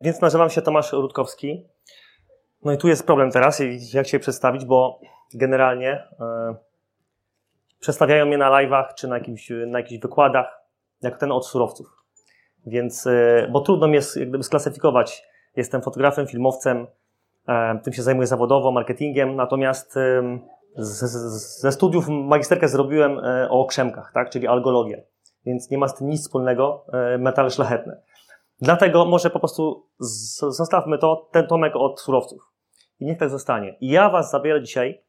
Więc nazywam się Tomasz Rutkowski. No i tu jest problem teraz, jak się przedstawić, bo generalnie przedstawiają mnie na live'ach czy na, jakimś, na jakichś wykładach jako ten od surowców. Więc, e, bo trudno mi jest jak gdyby sklasyfikować. Jestem fotografem, filmowcem, e, tym się zajmuję zawodowo, marketingiem, natomiast z, z, ze studiów magisterkę zrobiłem o krzemkach, tak, czyli algologię. Więc nie ma z tym nic wspólnego metale szlachetne. Dlatego może po prostu zostawmy to, ten Tomek od surowców. I niech tak zostanie. I ja Was zabiorę dzisiaj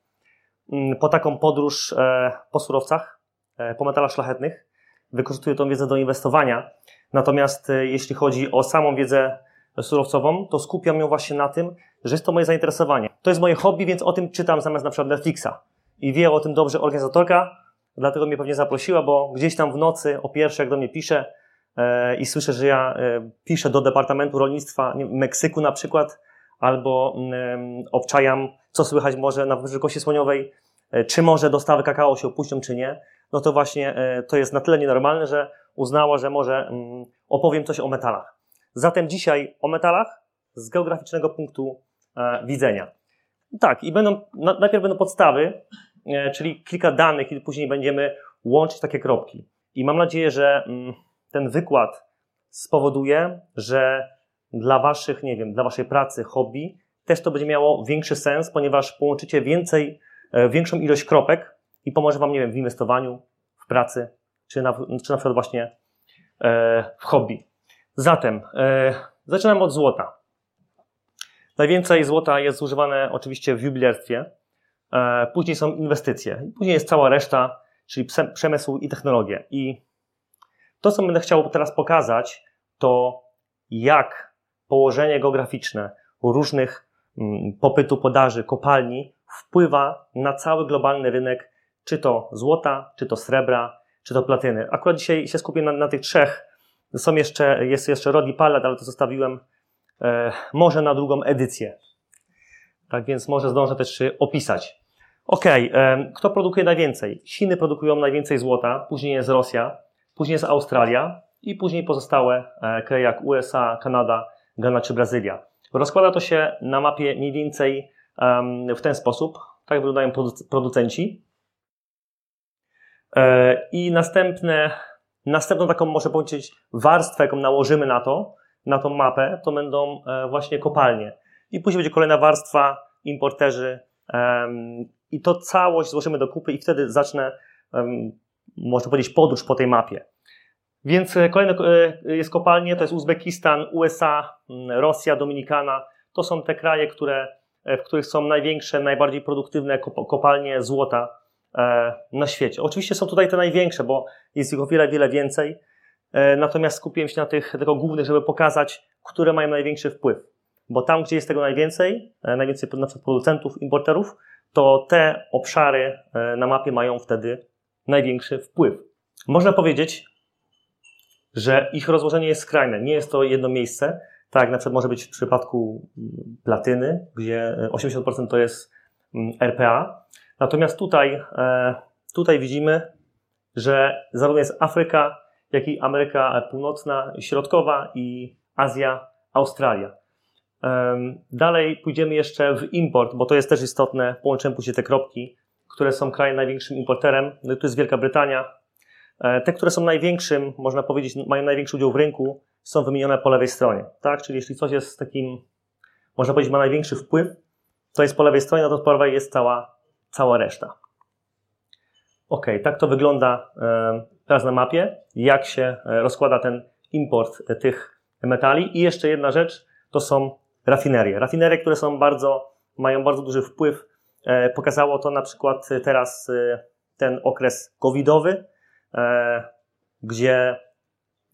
mm, po taką podróż e, po surowcach, e, po metalach szlachetnych. Wykorzystuję tą wiedzę do inwestowania. Natomiast e, jeśli chodzi o samą wiedzę surowcową, to skupiam ją właśnie na tym, że jest to moje zainteresowanie. To jest moje hobby, więc o tym czytam zamiast na przykład Netflixa. I wie o tym dobrze organizatorka, dlatego mnie pewnie zaprosiła, bo gdzieś tam w nocy o pierwszej, jak do mnie pisze, i słyszę, że ja e, piszę do Departamentu Rolnictwa Meksyku na przykład, albo mm, obczajam, co słychać może na Wysokości Kości Słoniowej, e, czy może dostawy kakao się opuścią, czy nie, no to właśnie to jest na tyle nienormalne, że uznała, że może mm, opowiem coś o metalach. Zatem dzisiaj o metalach z geograficznego punktu widzenia. Tak, i będą, najpierw będą podstawy, czyli kilka danych, i później będziemy łączyć takie kropki. I mam nadzieję, że mm, ten wykład spowoduje, że dla waszych, nie wiem, dla waszej pracy, hobby, też to będzie miało większy sens, ponieważ połączycie więcej, e, większą ilość kropek i pomoże wam, nie wiem, w inwestowaniu, w pracy, czy na, czy na przykład właśnie e, w hobby. Zatem, e, zaczynamy od złota. Najwięcej złota jest używane oczywiście w jubilerstwie, później są inwestycje, później jest cała reszta, czyli przemysł i technologie. I to, co będę chciał teraz pokazać, to jak położenie geograficzne różnych mm, popytu, podaży, kopalni wpływa na cały globalny rynek, czy to złota, czy to srebra, czy to platyny. Akurat dzisiaj się skupię na, na tych trzech. Są jeszcze, jest jeszcze Rodi Pallet, ale to zostawiłem e, może na drugą edycję. Tak więc może zdążę też opisać. Ok, e, kto produkuje najwięcej? Chiny produkują najwięcej złota, później jest Rosja, później jest Australia i później pozostałe e, kraje jak USA, Kanada, Ghana czy Brazylia. Rozkłada to się na mapie mniej więcej w ten sposób. Tak wyglądają producenci. E, I następne, następną taką, może powiedzieć, warstwę, jaką nałożymy na to, na tą mapę, to będą e, właśnie kopalnie. I później będzie kolejna warstwa, importerzy. I to całość złożymy do kupy i wtedy zacznę można powiedzieć, podróż po tej mapie. Więc e, kolejne e, jest kopalnie, to jest Uzbekistan, USA, Rosja, Dominikana. To są te kraje, które, e, w których są największe, najbardziej produktywne kopalnie złota na świecie. Oczywiście są tutaj te największe, bo jest ich o wiele, wiele więcej. Natomiast skupiłem się na tych tylko głównych, żeby pokazać, które mają największy wpływ. Bo tam, gdzie jest tego najwięcej, najwięcej producentów, importerów, to te obszary na mapie mają wtedy największy wpływ. Można powiedzieć, że ich rozłożenie jest skrajne. Nie jest to jedno miejsce, tak na przykład może być w przypadku mm, platyny, gdzie 80% to jest mm, RPA. Natomiast tutaj, e, tutaj widzimy, że zarówno jest Afryka, jak i Ameryka Północna, Środkowa i Azja, Australia. Dalej pójdziemy jeszcze w import, bo to jest też istotne. Połączymy później te kropki które są krajem największym importerem, no to jest Wielka Brytania. E, te, które są największym, można powiedzieć, mają największy udział w rynku, są wymienione po lewej stronie. Tak? Czyli jeśli coś jest takim, można powiedzieć, ma największy wpływ, to jest po lewej stronie, no to po prawej jest cała, cała reszta. Ok, tak to wygląda e, teraz na mapie, jak się e, rozkłada ten import tych metali. I jeszcze jedna rzecz, to są rafinerie. Rafinerie, które są bardzo, mają bardzo duży wpływ pokazało to na przykład teraz e, ten okres covidowy, e, gdzie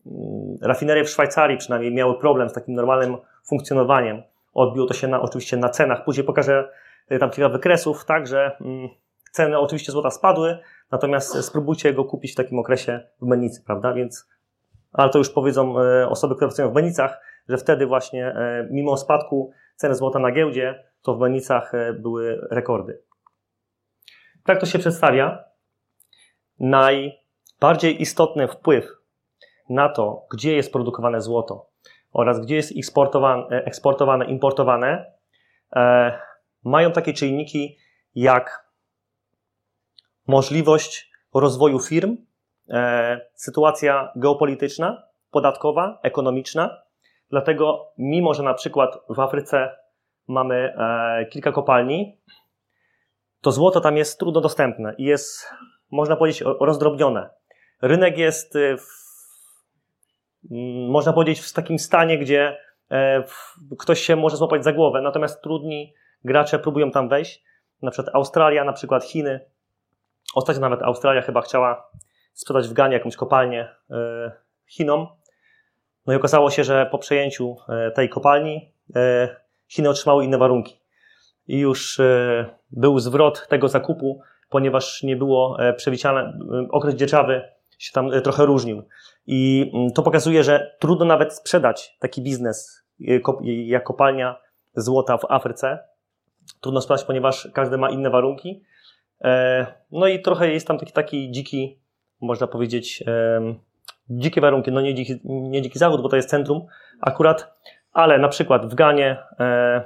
mm, rafinerie w Szwajcarii przynajmniej miały problem z takim normalnym funkcjonowaniem. Odbiło to się na, oczywiście na cenach. Później pokażę tam kilka wykresów, tak, że mm, ceny oczywiście złota spadły, natomiast spróbujcie go kupić w takim okresie w Mennicy, prawda? Więc, ale to już powiedzą osoby, które pracują w Mennicach, że wtedy właśnie mimo spadku ceny złota na giełdzie to w Menicach e, były rekordy. Tak to się przedstawia. Najbardziej istotny wpływ na to, gdzie jest produkowane złoto oraz gdzie jest eksportowane, eksportowane importowane, e, mają takie czynniki jak możliwość rozwoju firm, e, sytuacja geopolityczna, podatkowa, ekonomiczna. Dlatego, mimo że na przykład w Afryce mamy e, kilka kopalni, to złoto tam jest trudno dostępne i jest, można powiedzieć, rozdrobnione. Rynek jest, e, w, można powiedzieć, w takim stanie, gdzie e, ktoś się może złapać za głowę, natomiast trudni gracze próbują tam wejść. Na przykład Australia, na przykład Chiny. Ostatnio nawet Australia chyba chciała sprzedać w Ganie jakąś kopalnię Chinom. No i okazało się, że po przejęciu tej kopalni Chiny otrzymały inne warunki. I już e, był zwrot tego zakupu, ponieważ nie było e, przewidziane, e, okres dzierżawy się tam trochę różnił. I to pokazuje, że trudno nawet sprzedać taki biznes jak kopalnia złota w Afryce. Trudno sprzedać, ponieważ każdy ma inne warunki. No i trochę jest tam taki, taki dziki, można powiedzieć, dzikie warunki. No nie dziki, nie dziki zachód, bo to jest centrum akurat, ale na przykład w Ganie e,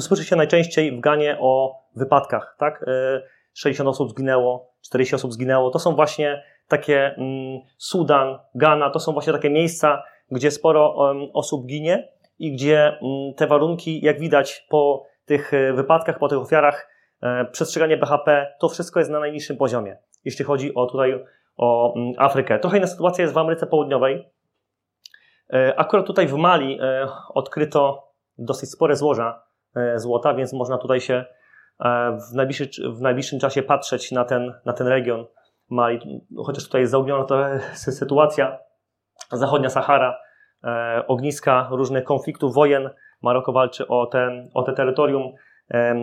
słyszy się najczęściej w Ganie o wypadkach, tak? E, 60 osób zginęło, 40 osób zginęło. To są właśnie takie mm, Sudan, Ghana, to są właśnie takie miejsca, gdzie sporo um, osób ginie i gdzie mm, te warunki, jak widać po tych e, wypadkach, po tych ofiarach, e, przestrzeganie BHP, to wszystko jest na najniższym poziomie, jeśli chodzi o tutaj o mm, Afrykę. Trochę inna sytuacja jest w Ameryce Południowej. E, akurat tutaj w Mali e, odkryto dosyć spore złoża e, złota, więc można tutaj się w, najbliższy, w najbliższym czasie patrzeć na ten, na ten region Mali. Chociaż tutaj jest zaogniona to sytuacja, zachodnia Sahara, ogniska różnych konfliktów, wojen. Maroko walczy o, ten, o te terytorium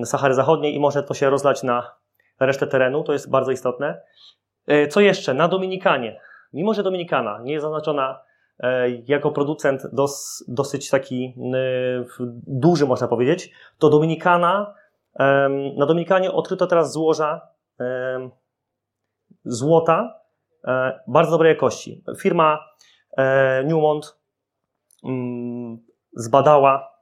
Sahary Zachodniej i może to się rozlać na resztę terenu, to jest bardzo istotne. Co jeszcze? Na Dominikanie. Mimo, że Dominikana nie jest zaznaczona jako producent dos, dosyć taki e, duży, można powiedzieć, to Dominikana, na Dominikanie odkryto teraz złoża złota e, bardzo dobrej jakości. Firma Newmont mm, zbadała,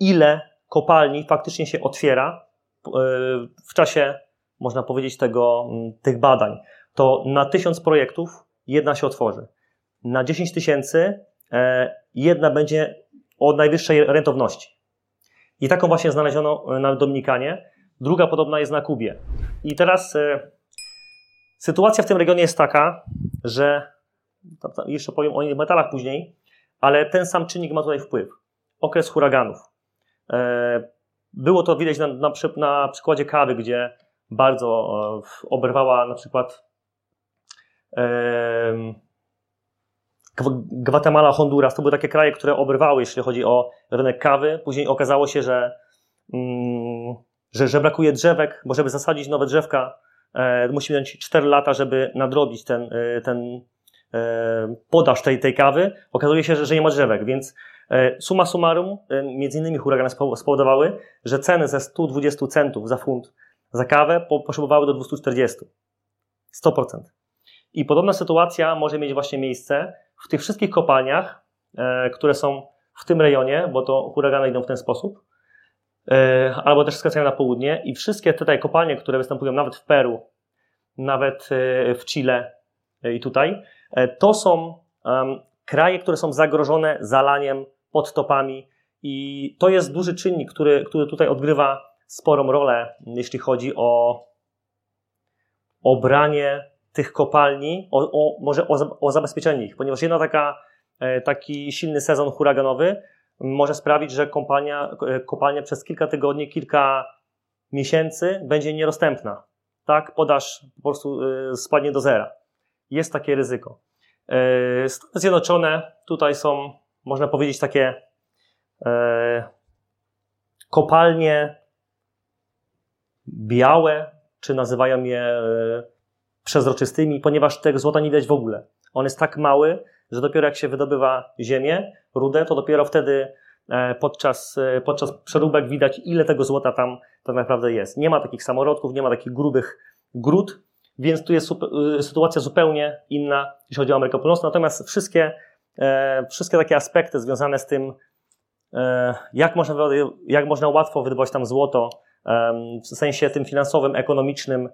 ile kopalni faktycznie się otwiera w czasie, można powiedzieć, tego, tych badań. To na tysiąc projektów jedna się otworzy na 10 tysięcy e, jedna będzie o najwyższej rentowności. I taką właśnie znaleziono na Dominikanie. Druga podobna jest na Kubie. I teraz e, sytuacja w tym regionie jest taka, że jeszcze powiem o innych metalach później, ale ten sam czynnik ma tutaj wpływ. Okres huraganów. E, było to widać na, na, na przykładzie kawy, gdzie bardzo oberwała na przykład Gwatemala, Honduras to były takie kraje, które obrywały, jeśli chodzi o rynek kawy. Później okazało się, że, mm, że, że brakuje drzewek, bo żeby zasadzić nowe drzewka, e, musimy mieć 4 lata, żeby nadrobić ten, e, ten e, podaż tej, tej kawy. Okazuje się, że, że nie ma drzewek, więc e, summa summarum, e, między innymi huragany spowodowały, że ceny ze 120 centów za funt za kawę po, poszybowały do 240. 100%. I podobna sytuacja może mieć właśnie miejsce w tych wszystkich kopalniach, e, które są w tym rejonie, bo to huragany idą w ten sposób, e, albo też skracają na południe i wszystkie tutaj kopalnie, które występują nawet w Peru, nawet e, w Chile i tutaj, to są kraje, które są zagrożone zalaniem, podtopami i to jest duży czynnik, który, który tutaj odgrywa sporą rolę, jeśli chodzi o obranie tych kopalni, o, o może o, o, zabezpieczenie ich, ponieważ jedna taka, e, taki silny sezon huraganowy może sprawić, że kopalnia, e, kopalnia przez kilka tygodni, kilka miesięcy będzie niedostępna. Tak, podaż po prostu e, spadnie do zera. Jest takie ryzyko. Stany Zjednoczone tutaj są, można powiedzieć, takie kopalnie białe, czy nazywają je przezroczystymi, ponieważ tego złota nie widać w ogóle. On jest tak mały, że dopiero jak się wydobywa ziemię, rudę, to dopiero wtedy e, podczas, e, podczas przeróbek widać, ile tego złota tam tak naprawdę jest. Nie ma takich samorodków, nie ma takich grubych grud, więc tu jest e, sytuacja zupełnie inna, jeśli chodzi o Amerykę Północną. Natomiast wszystkie wszystkie takie aspekty związane z tym, jak, można, jak można łatwo wydobywać tam złoto, w sensie tym finansowym, ekonomicznym,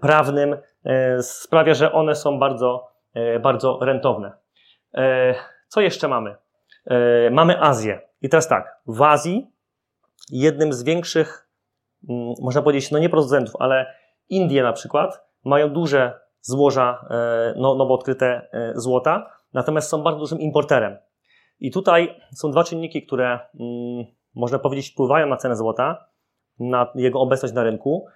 prawnym, e, sprawia, że one są bardzo, e, bardzo rentowne. Co jeszcze mamy? Mamy Azję. I teraz tak, w Azji jednym z większych, mm, można powiedzieć, no nie producentów, ale Indie na przykład mają duże złoża no, nowo odkryte złota, natomiast są bardzo dużym importerem. I tutaj są dwa czynniki, które mm, można powiedzieć wpływają na cenę złota, na jego obecność na rynku.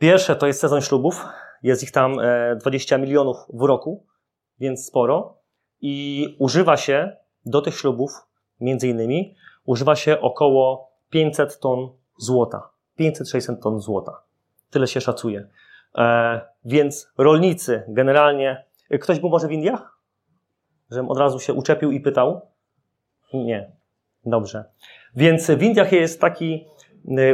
Pierwsze to jest sezon ślubów, jest ich tam 20 milionów w roku, więc sporo. I używa się do tych ślubów, między innymi, używa się około 500 ton złota. 500-600 ton złota. Tyle się szacuje. E, więc rolnicy generalnie. Ktoś był może w Indiach? Żebym od razu się uczepił i pytał? Nie. Dobrze. Więc w Indiach jest taki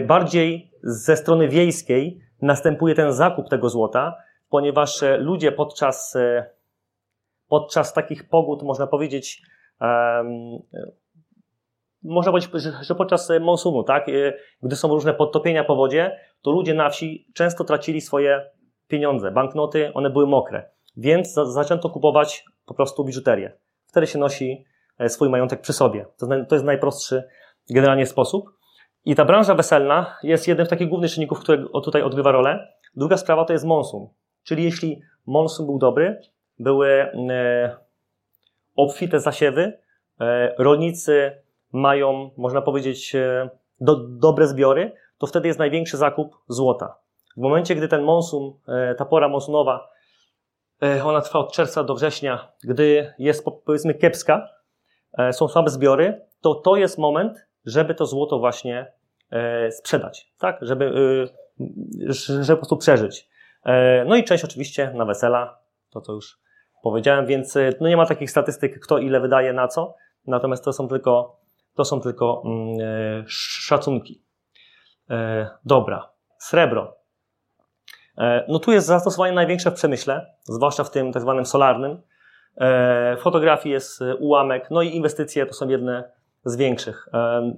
bardziej ze strony wiejskiej następuje ten zakup tego złota, ponieważ e, ludzie podczas, e, podczas takich pogód, można powiedzieć, um, można powiedzieć, że podczas monsunu, tak, gdy są różne podtopienia po wodzie, to ludzie na wsi często tracili swoje pieniądze, banknoty, one były mokre. Więc zaczęto kupować po prostu biżuterię. Wtedy się nosi e, swój majątek przy sobie. To jest najprostszy generalnie sposób. I ta branża weselna jest jednym z takich głównych czynników, które tutaj odgrywa rolę. Druga sprawa to jest monsun. Czyli jeśli monsun był dobry, były e, obfite zasiewy, e, rolnicy mają, można powiedzieć, do, dobre zbiory, to wtedy jest największy zakup złota. W momencie, gdy ten monsun, ta pora monsunowa E, ona trwa od czerwca do września, gdy jest powiedzmy kiepska, e, są słabe zbiory, to to jest moment, żeby to złoto właśnie e, sprzedać, tak? Żeby, żeby po prostu przeżyć. No i część oczywiście na wesela, to co już powiedziałem, więc no nie ma takich statystyk, kto ile wydaje na co, natomiast to są tylko, to są tylko mm, szacunki. Dobra, srebro. E, no tu jest zastosowanie największe w przemyśle, zwłaszcza w tym tak zwanym solarnym. E, fotografii jest e, ułamek, no i inwestycje to są jedne z większych.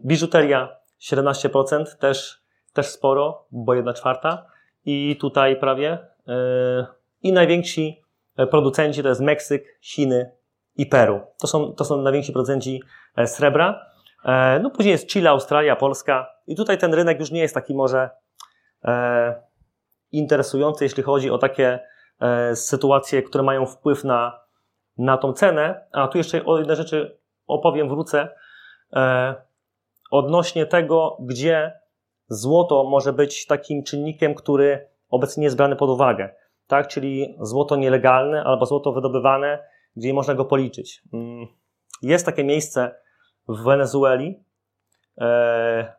Biżuteria 17%, też, też sporo, bo jedna czwarta. I tutaj prawie. I najwięksi producenci to jest Meksyk, Chiny i Peru. To są, to są najwięksi producenci srebra. No później jest Chile, Australia, Polska. I tutaj ten rynek już nie jest taki może interesujące, jeśli chodzi o takie e, sytuacje, które mają wpływ na, na tą cenę. A tu jeszcze o jednej rzeczy opowiem, wrócę. E, odnośnie tego, gdzie złoto może być takim czynnikiem, który obecnie jest brany pod uwagę. Tak, czyli złoto nielegalne albo złoto wydobywane, gdzie można go policzyć. Mm, jest takie miejsce w Wenezueli, e,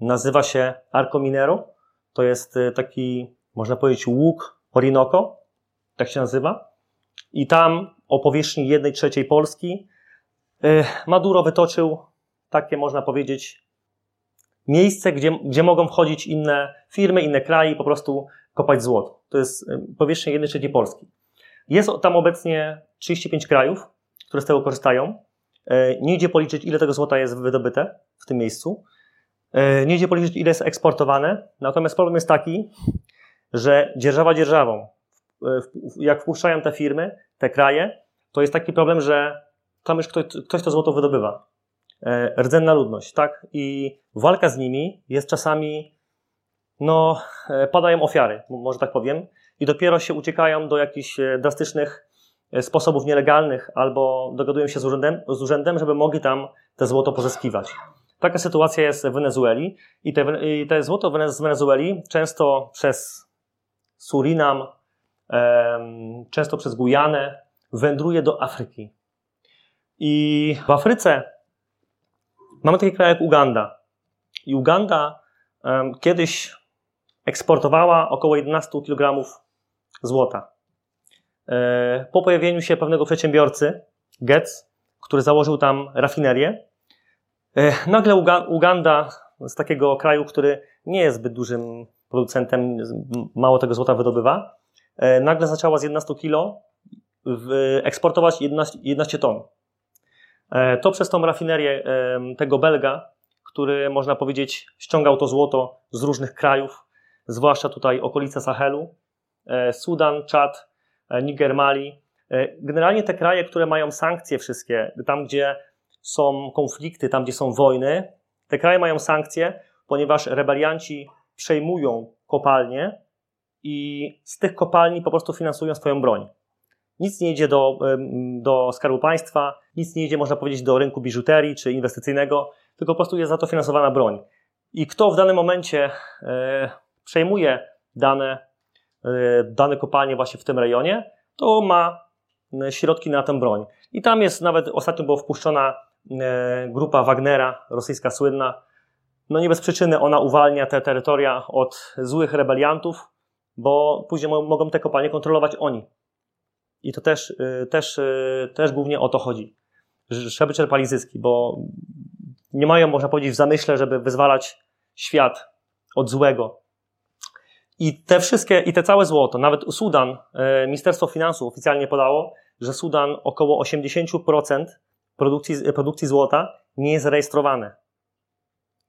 nazywa się Arco Minero. To jest taki można powiedzieć, łuk Orinoco, tak się nazywa. I tam o powierzchni jednej trzeciej Polski e, Maduro wytoczył takie, można powiedzieć, miejsce, gdzie, gdzie mogą wchodzić inne firmy, inne kraje i po prostu kopać złoto. To jest e, powierzchnia jednej trzeciej Polski. Jest tam obecnie 35 krajów, które z tego korzystają. E, nie idzie policzyć, ile tego złota jest wydobyte w tym miejscu. Nie idzie policzyć, ile jest eksportowane. Natomiast problem jest taki, że dzierżawa dzierżawą, jak wpuszczają te firmy, te kraje, to jest taki problem, że tam już ktoś, ktoś to złoto wydobywa. E, rdzenna ludność, tak? I walka z nimi jest czasami, no, e, padają ofiary, może tak powiem, i dopiero się uciekają do jakichś e, drastycznych sposobów nielegalnych albo dogadują się z urzędem, z urzędem żeby mogli tam te złoto pozyskiwać. Taka sytuacja jest w Wenezueli i te, i te złoto z Wenezueli często przez Surinam, często przez Gujanę, wędruje do Afryki. I w Afryce mamy taki kraj jak Uganda. I Uganda kiedyś eksportowała około 11 kg złota. E, po pojawieniu się pewnego przedsiębiorcy, Getz, który założył tam rafinerię, e, nagle Uganda z takiego kraju, który nie jest zbyt dużym producentem mało tego złota wydobywa, e, nagle zaczęła z 11 kilo eksportować 11, 11 ton. E, to przez tą rafinerię tego Belga, który można powiedzieć ściągał to złoto z różnych krajów, zwłaszcza tutaj okolice Sahelu, e, Sudan, Czad, e, Niger, Mali. Generalnie te kraje, które mają sankcje wszystkie, tam gdzie są konflikty, tam gdzie są wojny, te kraje mają sankcje, ponieważ rebelianci przejmują kopalnie i z tych kopalni po prostu finansują swoją broń. Nic nie idzie do, do Skarbu Państwa, nic nie idzie, można powiedzieć, do rynku biżuterii czy inwestycyjnego, tylko po prostu jest za to finansowana broń. I kto w danym momencie e, przejmuje dane, e, dane kopalnie właśnie w tym rejonie, to ma e, środki na tę broń. I tam jest nawet, ostatnio była wpuszczona e, grupa Wagnera, rosyjska słynna. No nie bez przyczyny ona uwalnia te terytoria od złych rebeliantów, bo później mogą te kopalnie kontrolować oni. I to też, y, też, y, też głównie o to chodzi, żeby czerpali zyski, bo nie mają, można powiedzieć, w zamyśle, żeby wyzwalać świat od złego. I te wszystkie, i te całe złoto, nawet Sudan, y, Ministerstwo Finansów oficjalnie podało, że Sudan około 80% produkcji, produkcji złota nie jest rejestrowane.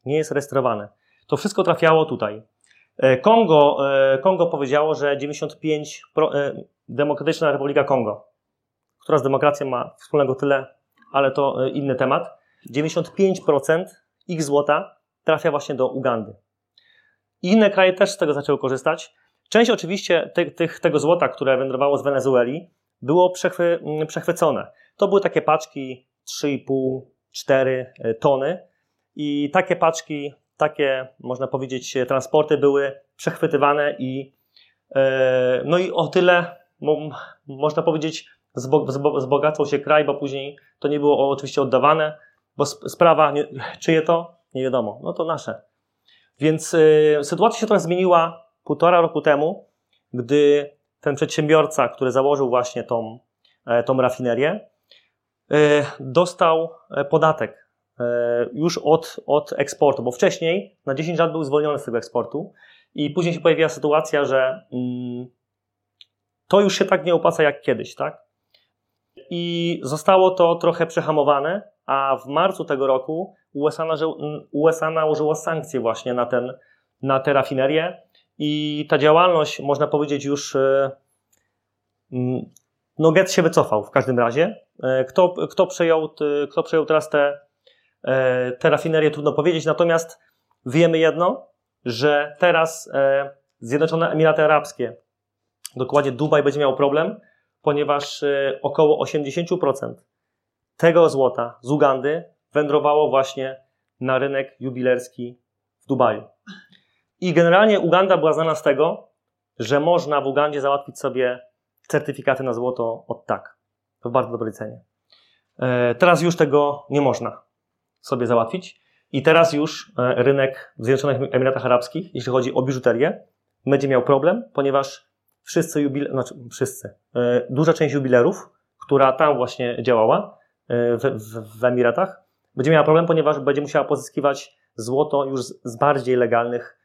Nie jest rejestrowane. To wszystko trafiało tutaj. Kongo, Kongo powiedziało, że 95%, Demokratyczna Republika Kongo, która z demokracją ma wspólnego tyle, ale to e, inny temat. 95% ich złota trafia właśnie do Ugandy. inne kraje też z tego zaczęły korzystać. Część oczywiście tych, tego złota, które wędrowało z Wenezueli, było przechwy, mm, przechwycone. To były takie paczki 3,5-4 e, tony i takie paczki, takie można powiedzieć transporty były przechwytywane i e, no i o tyle można powiedzieć, wzbogacał się kraj, bo później to nie było oczywiście oddawane, bo sprawa, czyje to? Nie wiadomo. No to nasze. Więc y, sytuacja się trochę zmieniła półtora roku temu, gdy ten przedsiębiorca, który założył właśnie tą, e, tą rafinerię, dostał e, podatek już od, od eksportu, bo wcześniej na 10 lat był zwolniony z tego eksportu i później się pojawiła sytuacja, że mm, to już się tak nie opłaca jak kiedyś, tak? I zostało to trochę przehamowane, a w marcu tego roku USA, USA nałożyło sankcje właśnie na, ten, na tę rafinerię i ta działalność, można powiedzieć, już e, no Get się wycofał w każdym razie. E, kto, kto, przejął, kto przejął teraz te, e, te rafinerie, trudno powiedzieć, natomiast wiemy jedno, że teraz Zjednoczone Emiraty Arabskie Dokładnie Dubaj będzie miał problem, ponieważ e, około 80% tego złota z Ugandy wędrowało właśnie na rynek jubilerski w Dubaju. I generalnie Uganda była znana z tego, że można w Ugandzie załatwić sobie certyfikaty na złoto od tak. W bardzo dobrej cenie. E, teraz już tego nie można sobie załatwić. I teraz już e, rynek w Zjednoczonych Emiratach Arabskich, jeśli chodzi o biżuterię, będzie miał problem, ponieważ wszyscy jubile, znaczy wszyscy, e, duża część jubilerów, która tam właśnie działała e, w, w, w Emiratach, będzie miała problem, ponieważ będzie musiała pozyskiwać złoto już z, bardziej legalnych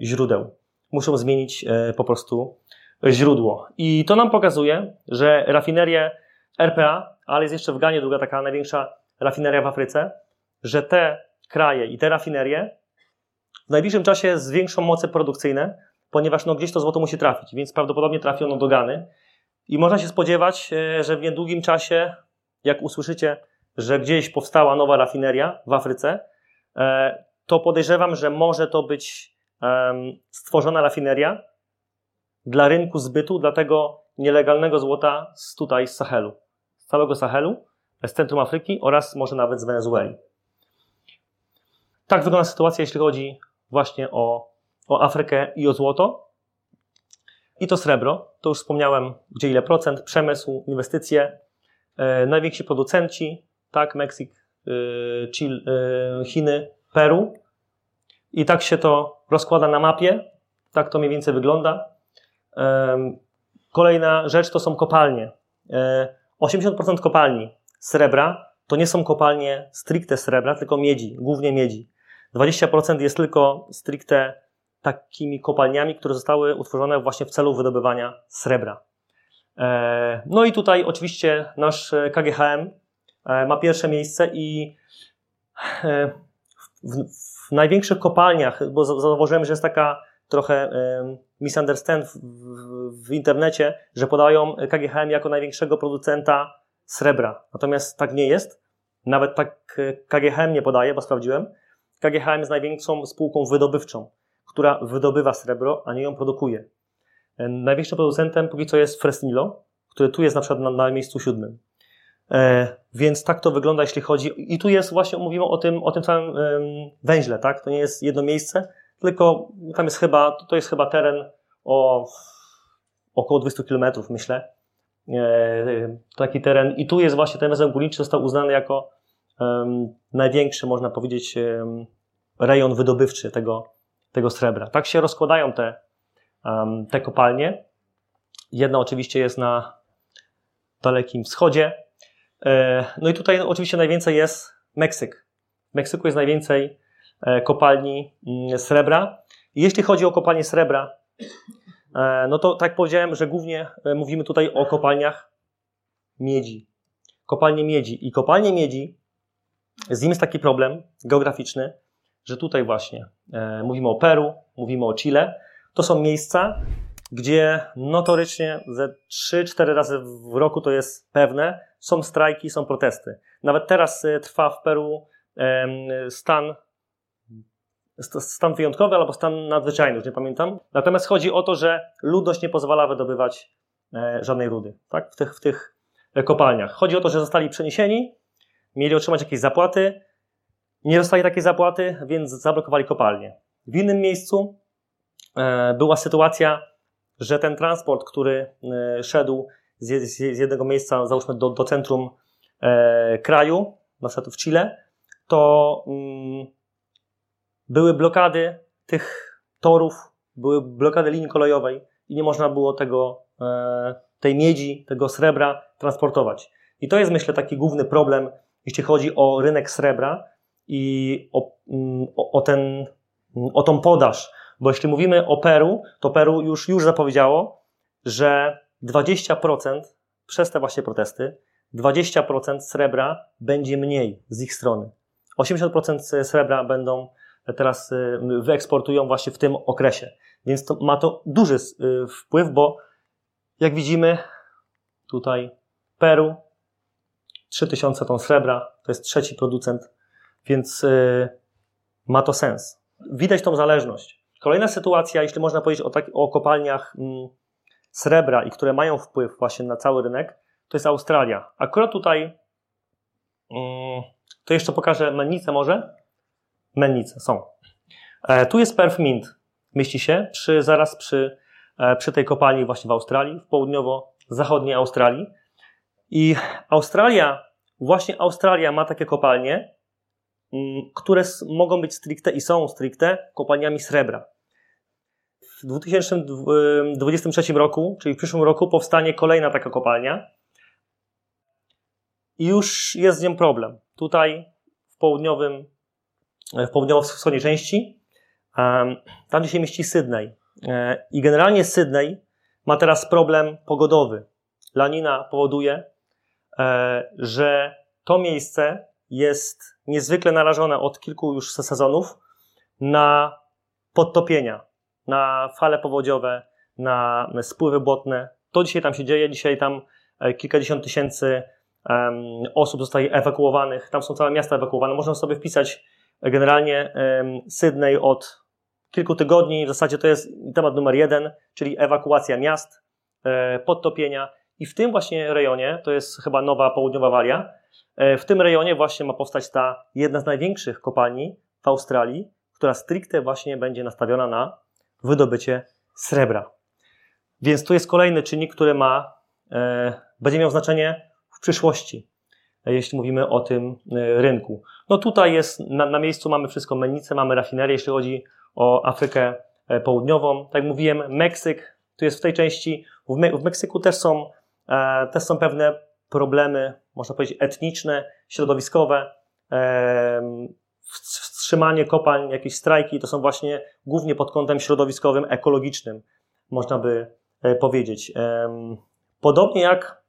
źródeł. Muszą zmienić po prostu źródło. I to nam pokazuje, że rafinerie RPA, ale jest jeszcze w Ganie druga taka największa rafineria w Afryce, że te kraje i te rafinerie w najbliższym czasie zwiększą moce produkcyjne, ponieważ no, gdzieś to złoto musi trafić, więc prawdopodobnie trafi ono do Gany. I można się spodziewać, e, że w niedługim czasie, jak usłyszycie, że gdzieś powstała nowa rafineria w Afryce, e, to podejrzewam, że może to być stworzona rafineria dla rynku zbytu, dla tego nielegalnego złota z tutaj, z Sahelu. Z całego Sahelu, z centrum Afryki oraz może nawet z Wenezueli. Tak wygląda sytuacja, jeśli chodzi właśnie o o Afrykę i o złoto. I to srebro, to już wspomniałem, gdzie ile procent, przemysł, inwestycje, e, najwięksi producenci, tak, Meksyk, e, Chile, e, Chiny, Peru. I tak się to rozkłada na mapie, tak to mniej więcej wygląda. E, kolejna rzecz to są kopalnie. 80% e, kopalni srebra to nie są kopalnie stricte srebra, tylko miedzi, głównie miedzi. 20% jest tylko stricte takimi kopalniami, które zostały utworzone właśnie w celu wydobywania srebra. E, no i tutaj oczywiście nasz KGHM ma pierwsze miejsce i w, w największych kopalniach, bo zauważyłem, że jest taka trochę misunderstand w, w, w internecie, że podają KGHM jako największego producenta srebra. Natomiast tak nie jest. Nawet tak KGHM nie podaje, bo sprawdziłem. KGHM jest największą spółką wydobywczą, która wydobywa srebro, a nie ją produkuje. Największym producentem póki co jest Fresnilo, który tu jest na przykład na, na miejscu siódmym. E, więc tak to wygląda, jeśli chodzi. I tu jest właśnie, mówimy o tym, o tym samym węźle, tak? To nie jest jedno miejsce, tylko tam jest chyba, to jest chyba teren o około 200 km, myślę. E, taki teren. I tu jest właśnie ten węzeł górniczy został uznany jako największy, można powiedzieć, rejon wydobywczy tego, tego srebra. Tak się rozkładają te, te kopalnie. Jedna oczywiście jest na dalekim wschodzie. E, no i tutaj oczywiście najwięcej jest Meksyk. W Meksyku jest najwięcej e, kopalni mm, srebra. Jeśli chodzi o kopalnie srebra, e, no to tak powiedziałem, że głównie mówimy tutaj o kopalniach miedzi. Kopalnie miedzi. I kopalnie miedzi, z nim jest taki problem geograficzny, że tutaj właśnie mówimy o Peru, mówimy o Chile. To są miejsca, gdzie notorycznie ze 3-4 razy w roku to jest pewne, są strajki, są protesty. Nawet teraz e, trwa w Peru stan, stan wyjątkowy albo stan nadzwyczajny, już nie pamiętam. Natomiast chodzi o to, że ludność nie pozwala wydobywać e, żadnej rudy tak? w, tych, w tych kopalniach. Chodzi o to, że zostali przeniesieni, mieli otrzymać jakieś zapłaty, nie dostali takiej zapłaty, więc zablokowali kopalnię. W innym miejscu e, była sytuacja, że ten transport, który szedł z, jednego miejsca, załóżmy do, do centrum e, kraju, na przykład w Chile, to mm, były blokady tych torów, były blokady linii kolejowej i nie można było tego, e, tej miedzi, tego srebra transportować. I to jest, myślę, taki główny problem, jeśli chodzi o rynek srebra i o, mm, o, ten, o tą podaż. Bo jeśli mówimy o Peru, to Peru już, już zapowiedziało, że 20% przez te właśnie protesty, 20% srebra będzie mniej z ich strony. 80% srebra będą teraz y, wyeksportują właśnie w tym okresie. Więc to, ma to duży y, wpływ, bo jak widzimy tutaj Peru 3000 ton srebra, to jest trzeci producent, więc y, ma to sens. Widać tą zależność. Kolejna sytuacja, jeśli można powiedzieć o, tak, o kopalniach mm, srebra i które mają wpływ właśnie na cały rynek, to jest Australia. Akurat tutaj, mm, to jeszcze pokażę mennicę może. Mennice są. E, tu jest Perth Mint. Mieści się przy, zaraz przy, e, przy tej kopalni właśnie w Australii, w południowo-zachodniej Australii. I Australia, właśnie Australia ma takie kopalnie, mm, które mogą być stricte i są stricte kopalniami srebra. W 2023 roku, czyli w przyszłym roku, powstanie kolejna taka kopalnia. I już jest z nią problem. Tutaj w południowym, w południowo-wschodniej części, tam gdzie się mieści Sydney. E, I generalnie Sydney ma teraz problem pogodowy. Lanina powoduje, że to miejsce jest niezwykle narażone od kilku już sezonów na podtopienia na fale powodziowe, na spływy błotne. To dzisiaj tam się dzieje. Dzisiaj tam e, kilkadziesiąt tysięcy osób zostaje ewakuowanych. Tam są całe miasta ewakuowane. Można sobie wpisać e, generalnie Sydney od kilku tygodni. W zasadzie to jest temat numer jeden, czyli ewakuacja miast, e, podtopienia. I w tym właśnie rejonie, to jest chyba nowa południowa Walia, e, w tym rejonie właśnie ma powstać ta jedna z największych kopalni w Australii, która stricte właśnie będzie nastawiona na wydobycie srebra. Więc tu jest kolejny czynnik, który ma, e, będzie miał znaczenie w przyszłości, e, jeśli mówimy o tym e, rynku. No tutaj jest, na, na miejscu mamy wszystko, mennice, mamy rafinerię, jeśli chodzi o Afrykę Południową. Tak jak mówiłem, Meksyk, tu jest w tej części, w, Me w Meksyku też są, też są pewne problemy, można powiedzieć, etniczne, środowiskowe. E, wstrzymanie kopalń, jakieś strajki, to są właśnie głównie pod kątem środowiskowym, ekologicznym, można by e, powiedzieć. Podobnie jak,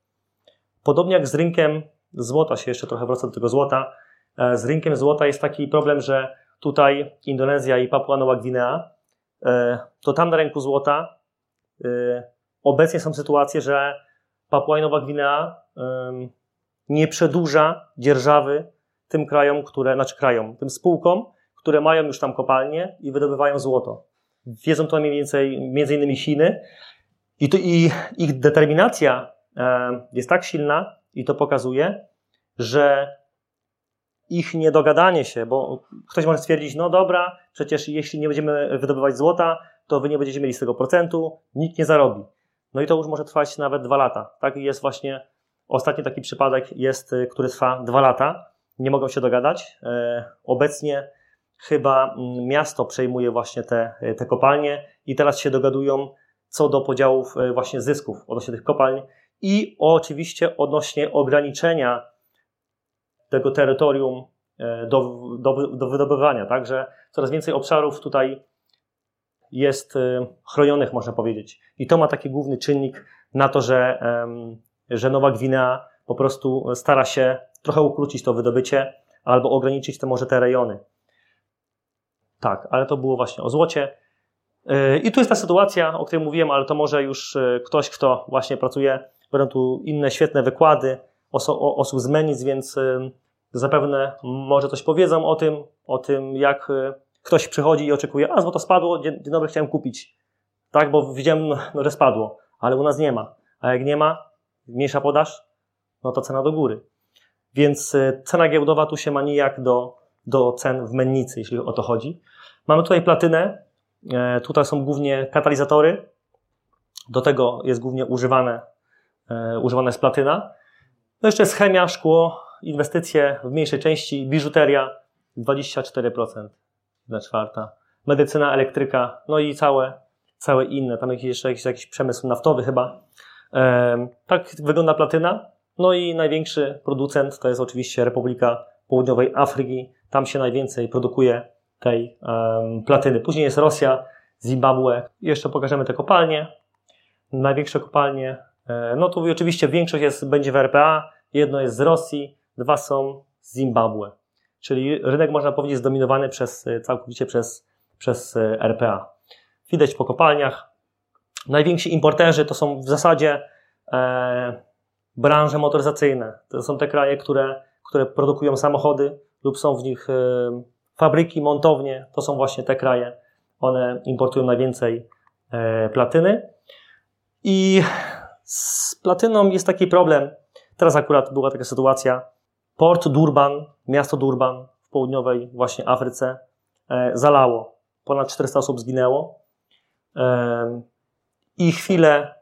podobnie jak z rynkiem złota się jeszcze trochę wraca do tego złota. E, z rynkiem złota jest taki problem, że tutaj Indonezja i Papua Nowa Gwinea, e, to tam na rynku złota obecnie są sytuacje, że Papua Nowa Gwinea nie przedłuża dzierżawy tym krajom, które, znaczy krajom, tym spółkom, które mają już tam kopalnie i wydobywają złoto. Wiedzą to mniej więcej między innymi Chiny i, to, i ich determinacja jest tak silna i to pokazuje, że ich niedogadanie się, bo ktoś może stwierdzić, no dobra, przecież jeśli nie będziemy wydobywać złota, to wy nie będziecie mieli z tego procentu, nikt nie zarobi. No i to już może trwać nawet dwa lata. Tak jest właśnie, ostatni taki przypadek jest, y, który trwa dwa lata. Nie mogą się dogadać. E, obecnie chyba mm, miasto przejmuje właśnie te, y, te kopalnie i teraz się dogadują co do podziałów y, właśnie zysków odnośnie tych kopalń i oczywiście odnośnie ograniczenia tego terytorium e, do, do, do wydobywania. Także coraz więcej obszarów tutaj jest y, chronionych, można powiedzieć. I to ma taki główny czynnik na to, że, że Nowa Gwinea po prostu stara się trochę ukrócić to wydobycie albo ograniczyć te może te rejony. Tak, ale to było właśnie o złocie. Y, I tu jest ta sytuacja, o której mówiłem, ale to może już y, ktoś, kto właśnie pracuje, będą tu inne świetne wykłady oso osób z Menic, więc zapewne może coś powiedzą o tym, o tym jak ktoś przychodzi i oczekuje, a złoto spadło, dzień dobry, chciałem kupić. Tak, bo widziałem, no, że spadło, ale u nas nie ma. A jak nie ma, mniejsza podaż, no to cena do góry. Więc y, cena giełdowa tu się ma nijak do, do cen w mennicy, jeśli o to chodzi. Mamy tutaj platynę, e, tutaj są głównie katalizatory, do tego jest głównie używane, e, używane jest platyna. No jeszcze jest chemia, szkło, inwestycje w mniejszej części, biżuteria 24% jedna czwarta, medycyna, elektryka, no i całe, całe inne, tam jakiś, jeszcze jakiś, jakiś przemysł naftowy chyba. tak wygląda platyna. No i największy producent to jest oczywiście Republika Południowej Afryki. Tam się najwięcej produkuje tej um, platyny. Później jest Rosja, Zimbabwe. Jeszcze pokażemy te kopalnie. Największe kopalnie. E, no tu oczywiście większość jest, będzie w RPA. Jedno jest z Rosji, dwa są z Zimbabwe. Czyli rynek, można powiedzieć, zdominowany przez, e, całkowicie przez, przez e, RPA. Widać po kopalniach. Najwięksi importerzy to są w zasadzie e, branże motoryzacyjne. To są te kraje, które, które produkują samochody lub są w nich e, fabryki, montownie. To są właśnie te kraje. One importują najwięcej e, platyny. I z platyną jest taki problem. Teraz akurat była taka sytuacja, Port Durban, miasto Durban w południowej właśnie Afryce e, zalało. Ponad 400 osób zginęło. E, I chwilę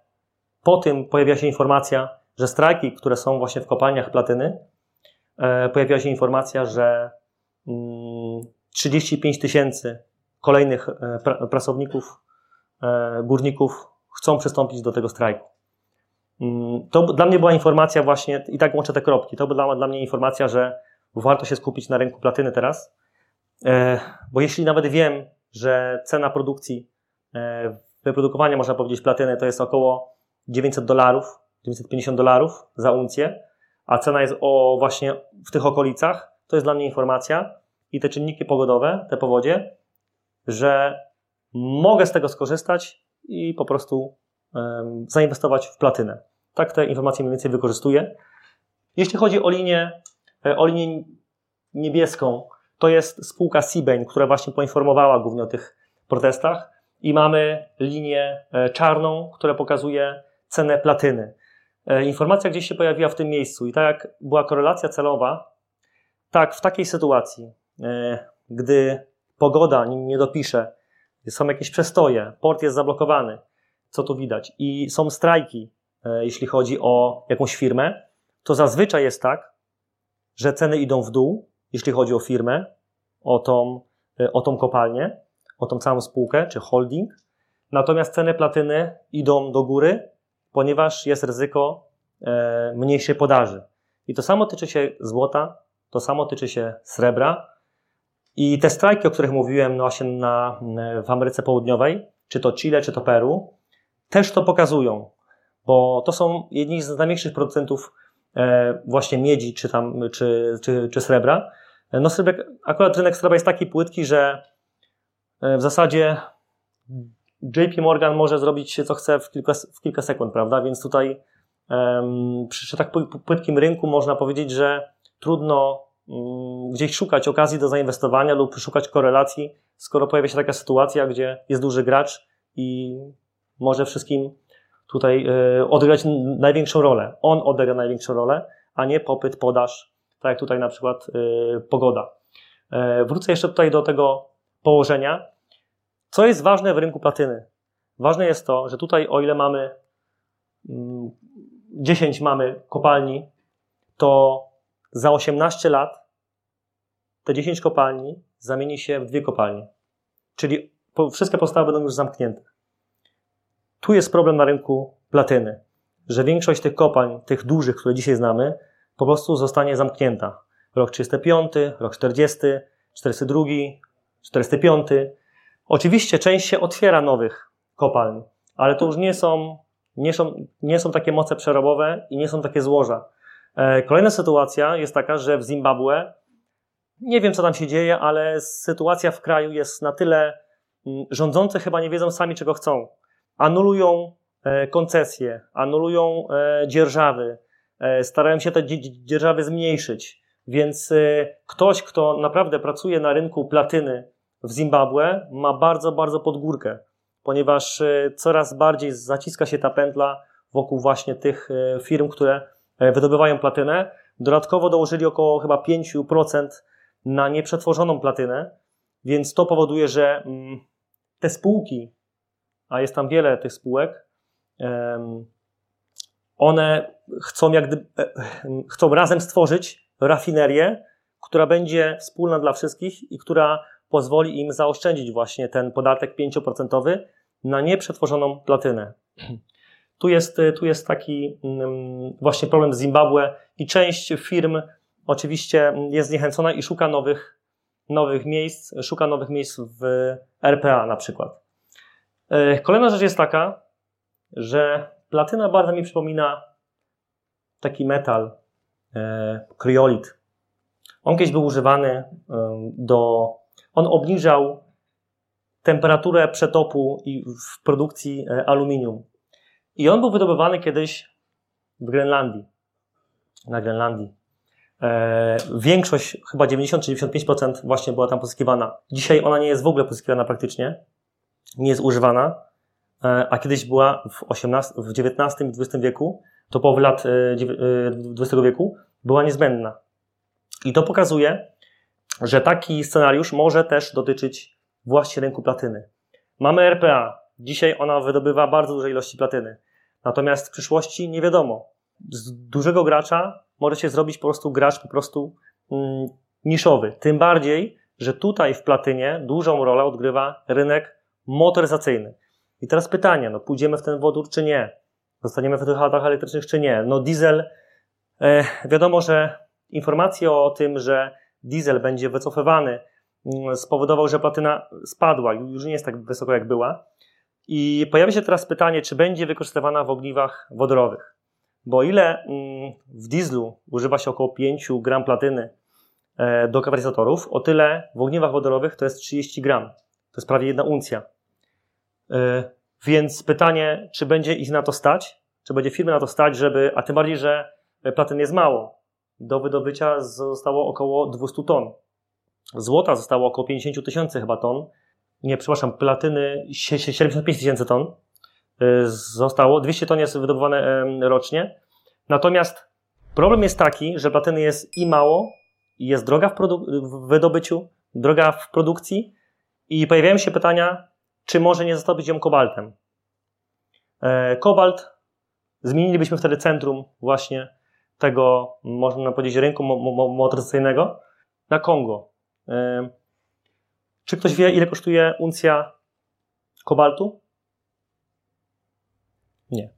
po tym pojawiła się informacja, że strajki, które są właśnie w kopalniach platyny, e, pojawiła się informacja, że 35 mm, tysięcy kolejnych pracowników, górników chcą przystąpić do tego strajku. Mm, to dla mnie była informacja właśnie, i tak łączę te kropki, to była dla mnie informacja, że warto się skupić na rynku platyny teraz, e, bo jeśli nawet wiem, że cena produkcji, e, wyprodukowania, można powiedzieć, platyny to jest około 900 dolarów, 950 dolarów za uncję, a cena jest o właśnie w tych okolicach, to jest dla mnie informacja i te czynniki pogodowe, te powodzie, że mogę z tego skorzystać i po prostu zainwestować w platynę. Tak te informacje mniej więcej wykorzystuję. Jeśli chodzi o linię, e, o linię niebieską, to jest spółka Seabain, która właśnie poinformowała głównie o tych protestach i mamy linię e, czarną, która pokazuje cenę platyny. E, informacja gdzieś się pojawiła w tym miejscu i tak jak była korelacja celowa, tak w takiej sytuacji, gdy pogoda nie dopisze, są jakieś przestoje, port jest zablokowany, co tu widać, i są strajki jeśli chodzi o jakąś firmę, to zazwyczaj jest tak, że ceny idą w dół, jeśli chodzi o firmę, o tą, e, o tą kopalnię, o tą całą spółkę czy holding. Natomiast ceny platyny idą do góry, ponieważ jest ryzyko e, mniejszej podaży. I to samo tyczy się złota, to samo tyczy się srebra. I te strajki, o których mówiłem no właśnie na, w Ameryce Południowej, czy to Chile, czy to Peru, też to pokazują bo to są jedni z największych producentów e, właśnie miedzi czy, tam, czy, czy, czy srebra. No srebrek, akurat rynek srebra jest taki płytki, że w zasadzie JP Morgan może zrobić co chce w kilka, w kilka sekund, prawda? Więc tutaj przy, przy tak płytkim rynku można powiedzieć, że trudno mm, gdzieś szukać okazji do zainwestowania lub szukać korelacji, skoro pojawia się taka sytuacja, gdzie jest duży gracz i może wszystkim tutaj e, odegrać największą rolę. On odegra największą rolę, a nie popyt, podaż, tak jak tutaj na przykład e, pogoda. E, wrócę jeszcze tutaj do tego położenia. Co jest ważne w rynku platyny? Ważne jest to, że tutaj o ile mamy 10 mm, mamy kopalni, to za 18 lat te 10 kopalni zamieni się w dwie kopalnie. Czyli wszystkie podstawy będą już zamknięte. Tu jest problem na rynku platyny, że większość tych kopalń, tych dużych, które dzisiaj znamy, po prostu zostanie zamknięta. Rok 305, rok 40, 402, 405. Oczywiście część się otwiera nowych kopalń, ale to już nie są, nie są, nie są takie moce przerobowe i nie są takie złoża. E, kolejna sytuacja jest taka, że w Zimbabwe nie wiem, co tam się dzieje, ale sytuacja w kraju jest na tyle mm, rządzący chyba nie wiedzą sami, czego chcą. Anulują e, koncesje, anulują e, dzierżawy, starają się te dzierżawy zmniejszyć. Więc ktoś, kto naprawdę pracuje na rynku platyny w Zimbabwe, ma bardzo, bardzo pod górkę, ponieważ coraz bardziej zaciska się ta pętla wokół właśnie tych firm, które E, wydobywają platynę. Dodatkowo dołożyli około chyba 5% na nieprzetworzoną platynę, więc to powoduje, że mm, te spółki, a jest tam wiele tych spółek, one chcą, jak gdyby, e, chcą razem stworzyć rafinerię, która będzie wspólna dla wszystkich i która pozwoli im zaoszczędzić właśnie ten podatek 5% na nieprzetworzoną platynę. Tu jest, tu jest taki mm, właśnie problem z Zimbabwe i część firm oczywiście jest zniechęcona i szuka nowych, nowych miejsc, szuka nowych miejsc w RPA na przykład. E, kolejna rzecz jest taka, że platyna bardzo mi przypomina taki metal, e, kryolit. On kiedyś był używany e, do. On obniżał temperaturę przetopu i w produkcji aluminium. I on był wydobywany kiedyś w Grenlandii. Na Grenlandii. Większość, chyba 90-95% właśnie była tam pozyskiwana. Dzisiaj ona nie jest w ogóle pozyskiwana praktycznie. Nie jest używana. E, a kiedyś była w, 18, w XIX i XX wieku, to połowy lat XX e, wieku, była niezbędna. I to pokazuje, że taki scenariusz może też dotyczyć właśnie rynku platyny. Mamy RPA, Dzisiaj ona wydobywa bardzo duże ilości platyny. Natomiast w przyszłości nie wiadomo. Z dużego gracza może się zrobić po prostu gracz po prostu mm, niszowy. Tym bardziej, że tutaj w platynie dużą rolę odgrywa rynek motoryzacyjny. I teraz pytanie, no pójdziemy w ten wodór czy nie? Zostaniemy w tych autach elektrycznych czy nie? No diesel, e, wiadomo, że informacje o tym, że diesel będzie wycofywany mm, spowodował, że platyna spadła, już nie jest tak wysoko jak była. I pojawia się teraz pytanie, czy będzie wykorzystywana w ogniwach wodorowych. Bo ile mm, w dieslu używa się około 5 gram platyny e, do katalizatorów, o tyle w ogniwach wodorowych to jest 30 gram. To jest prawie jedna uncja. E, więc pytanie, czy będzie ich na to stać? Czy będzie firmy na to stać, żeby, a tym bardziej, że platyn jest mało. Do wydobycia zostało około 200 ton. Złota zostało około 50 tysięcy chyba ton nie, przepraszam, platyny 75 tysięcy ton y, zostało, 200 ton jest wydobywane rocznie. Natomiast problem jest taki, że platyny jest i mało, jest droga w, w wydobyciu, droga w produkcji i pojawiają się pytania, czy może nie zastąpić ją kobaltem. E, kobalt, zmienilibyśmy wtedy centrum właśnie tego, można powiedzieć, rynku motoryzacyjnego na Kongo. E, czy ktoś wie, ile kosztuje uncja kobaltu? Nie.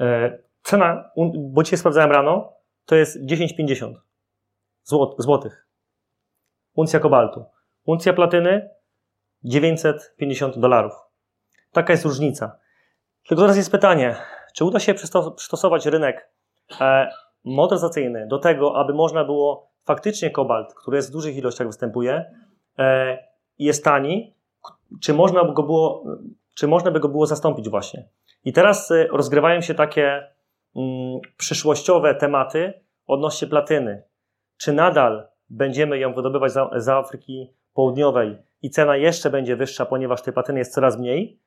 E, cena, bo dzisiaj sprawdzałem rano, to jest 10,50 złotych. Uncja kobaltu. Uncja platyny 950 dolarów. Taka jest różnica. Tylko teraz jest pytanie, czy uda się przystosować rynek e, motoryzacyjny do tego, aby można było faktycznie kobalt, który jest w dużych ilościach występuje, e, jest tani, czy można, by go było, czy można by go było zastąpić właśnie. I teraz e, rozgrywają się takie mm, przyszłościowe tematy odnośnie platyny. Czy nadal będziemy ją wydobywać za Afryki Południowej i cena jeszcze będzie wyższa, ponieważ tej platyny jest coraz mniej,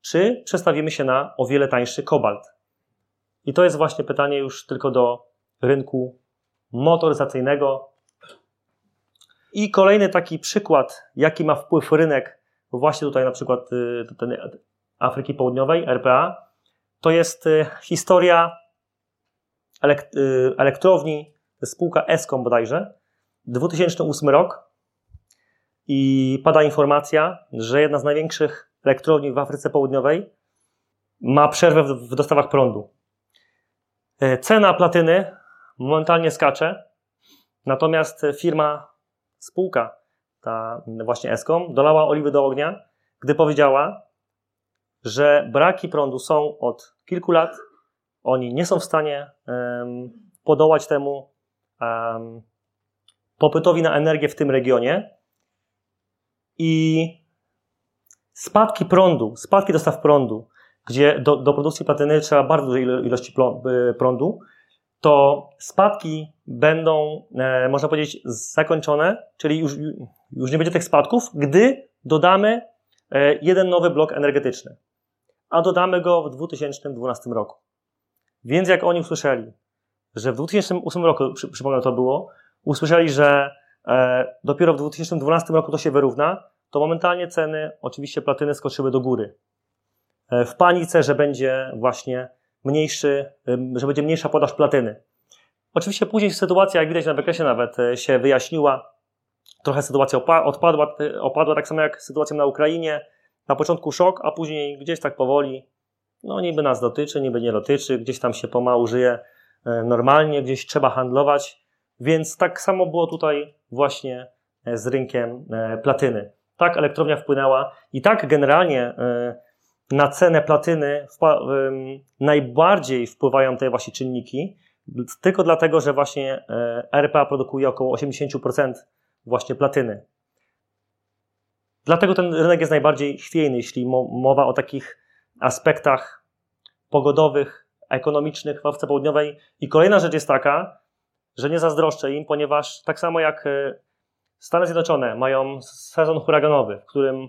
czy przestawimy się na o wiele tańszy kobalt? I to jest właśnie pytanie już tylko do rynku motoryzacyjnego. I kolejny taki przykład, jaki ma wpływ rynek, właśnie tutaj na przykład y, ten Afryki Południowej, RPA, to jest y, historia y, elektrowni, spółka Eskom bodajże, 2008 rok i pada informacja, że jedna z największych elektrowni w Afryce Południowej ma przerwę w dostawach prądu. E, cena platyny momentalnie skacze, natomiast firma, spółka, ta właśnie Eskom, dolała oliwy do ognia, gdy powiedziała, że braki prądu są od kilku lat. Oni nie są w stanie um, podołać temu um, popytowi na energię w tym regionie i spadki prądu, spadki dostaw prądu, gdzie do, do produkcji platyny trzeba bardzo dużej ilości y, prądu, to spadki będą, e, można powiedzieć, zakończone, czyli już, już nie będzie tych spadków, gdy dodamy e, jeden nowy blok energetyczny. A dodamy go w 2012 roku. Więc jak oni usłyszeli, że w 2008 roku, przy, przypomnę to było, usłyszeli, że dopiero w 2012 roku to się wyrówna, to momentalnie ceny oczywiście platyny skoczyły do góry. E, w panice, że będzie właśnie mniejszy, że będzie mniejsza podaż platyny. Oczywiście później sytuacja, jak widać na wykresie nawet, e, się wyjaśniła. Trochę sytuacja odpadła, opadła, tak samo jak sytuacja na Ukrainie. Na początku szok, a później gdzieś tak powoli, no niby nas dotyczy, niby nie dotyczy, gdzieś tam się pomału żyje e, normalnie, gdzieś trzeba handlować. Więc tak samo było tutaj właśnie z rynkiem platyny. Tak elektrownia wpłynęła i tak generalnie na cenę platyny najbardziej wpływają te właśnie czynniki, tylko dlatego, że właśnie e, RPA produkuje około 80% właśnie platyny. Dlatego ten rynek jest najbardziej chwiejny, jeśli mowa o takich aspektach pogodowych, ekonomicznych w Afryce Południowej. I kolejna rzecz jest taka, że nie zazdroszczę im, ponieważ tak samo jak e, Stany Zjednoczone mają sezon huraganowy, w którym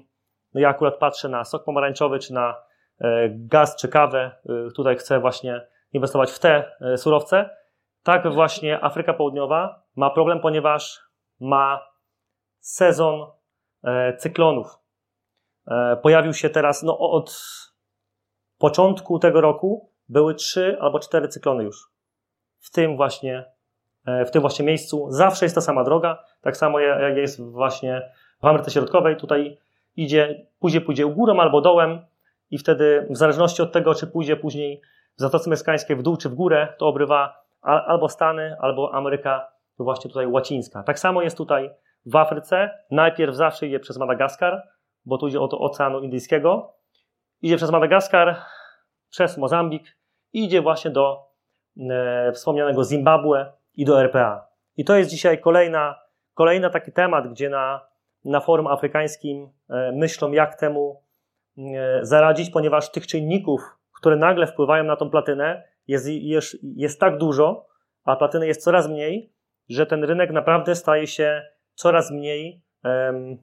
no ja akurat patrzę na sok pomarańczowy, czy na e, gaz, czy kawę. E, tutaj chcę właśnie inwestować w te surowce. Tak właśnie Afryka Południowa ma problem, ponieważ ma sezon cyklonów. Pojawił się teraz, no od początku tego roku były trzy albo cztery cyklony już. W tym właśnie, w tym właśnie miejscu. Zawsze jest ta sama droga. Tak samo jak jest właśnie w Ameryce Środkowej. Tutaj idzie, pójdzie, pójdzie górą albo dołem i wtedy w zależności od tego, czy pójdzie później w Zatoce Meskańskiej w dół czy w górę, to obrywa albo Stany, albo Ameryka właśnie tutaj łacińska. Tak samo jest tutaj w Afryce. Najpierw zawsze idzie przez Madagaskar, bo tu idzie o to Oceanu Indyjskiego. Idzie przez Madagaskar, przez Mozambik idzie właśnie do e, wspomnianego Zimbabwe i do RPA. I to jest dzisiaj kolejna, kolejny taki temat, gdzie na na forum afrykańskim e, myślą, jak temu e, zaradzić, ponieważ tych czynników, które nagle wpływają na tą platynę, jest, jest, jest tak dużo, a platyny jest coraz mniej, że ten rynek naprawdę staje się coraz mniej, um,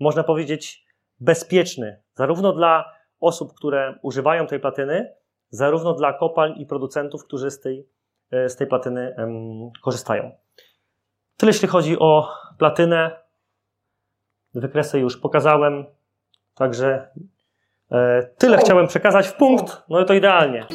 można powiedzieć, bezpieczny. Zarówno dla osób, które używają tej platyny, zarówno dla kopalń i producentów, którzy z tej, z tej platyny korzystają. Tyle jeśli chodzi o platynę. Wykresy już pokazałem, także e, tyle chciałem przekazać w punkt, no i to idealnie.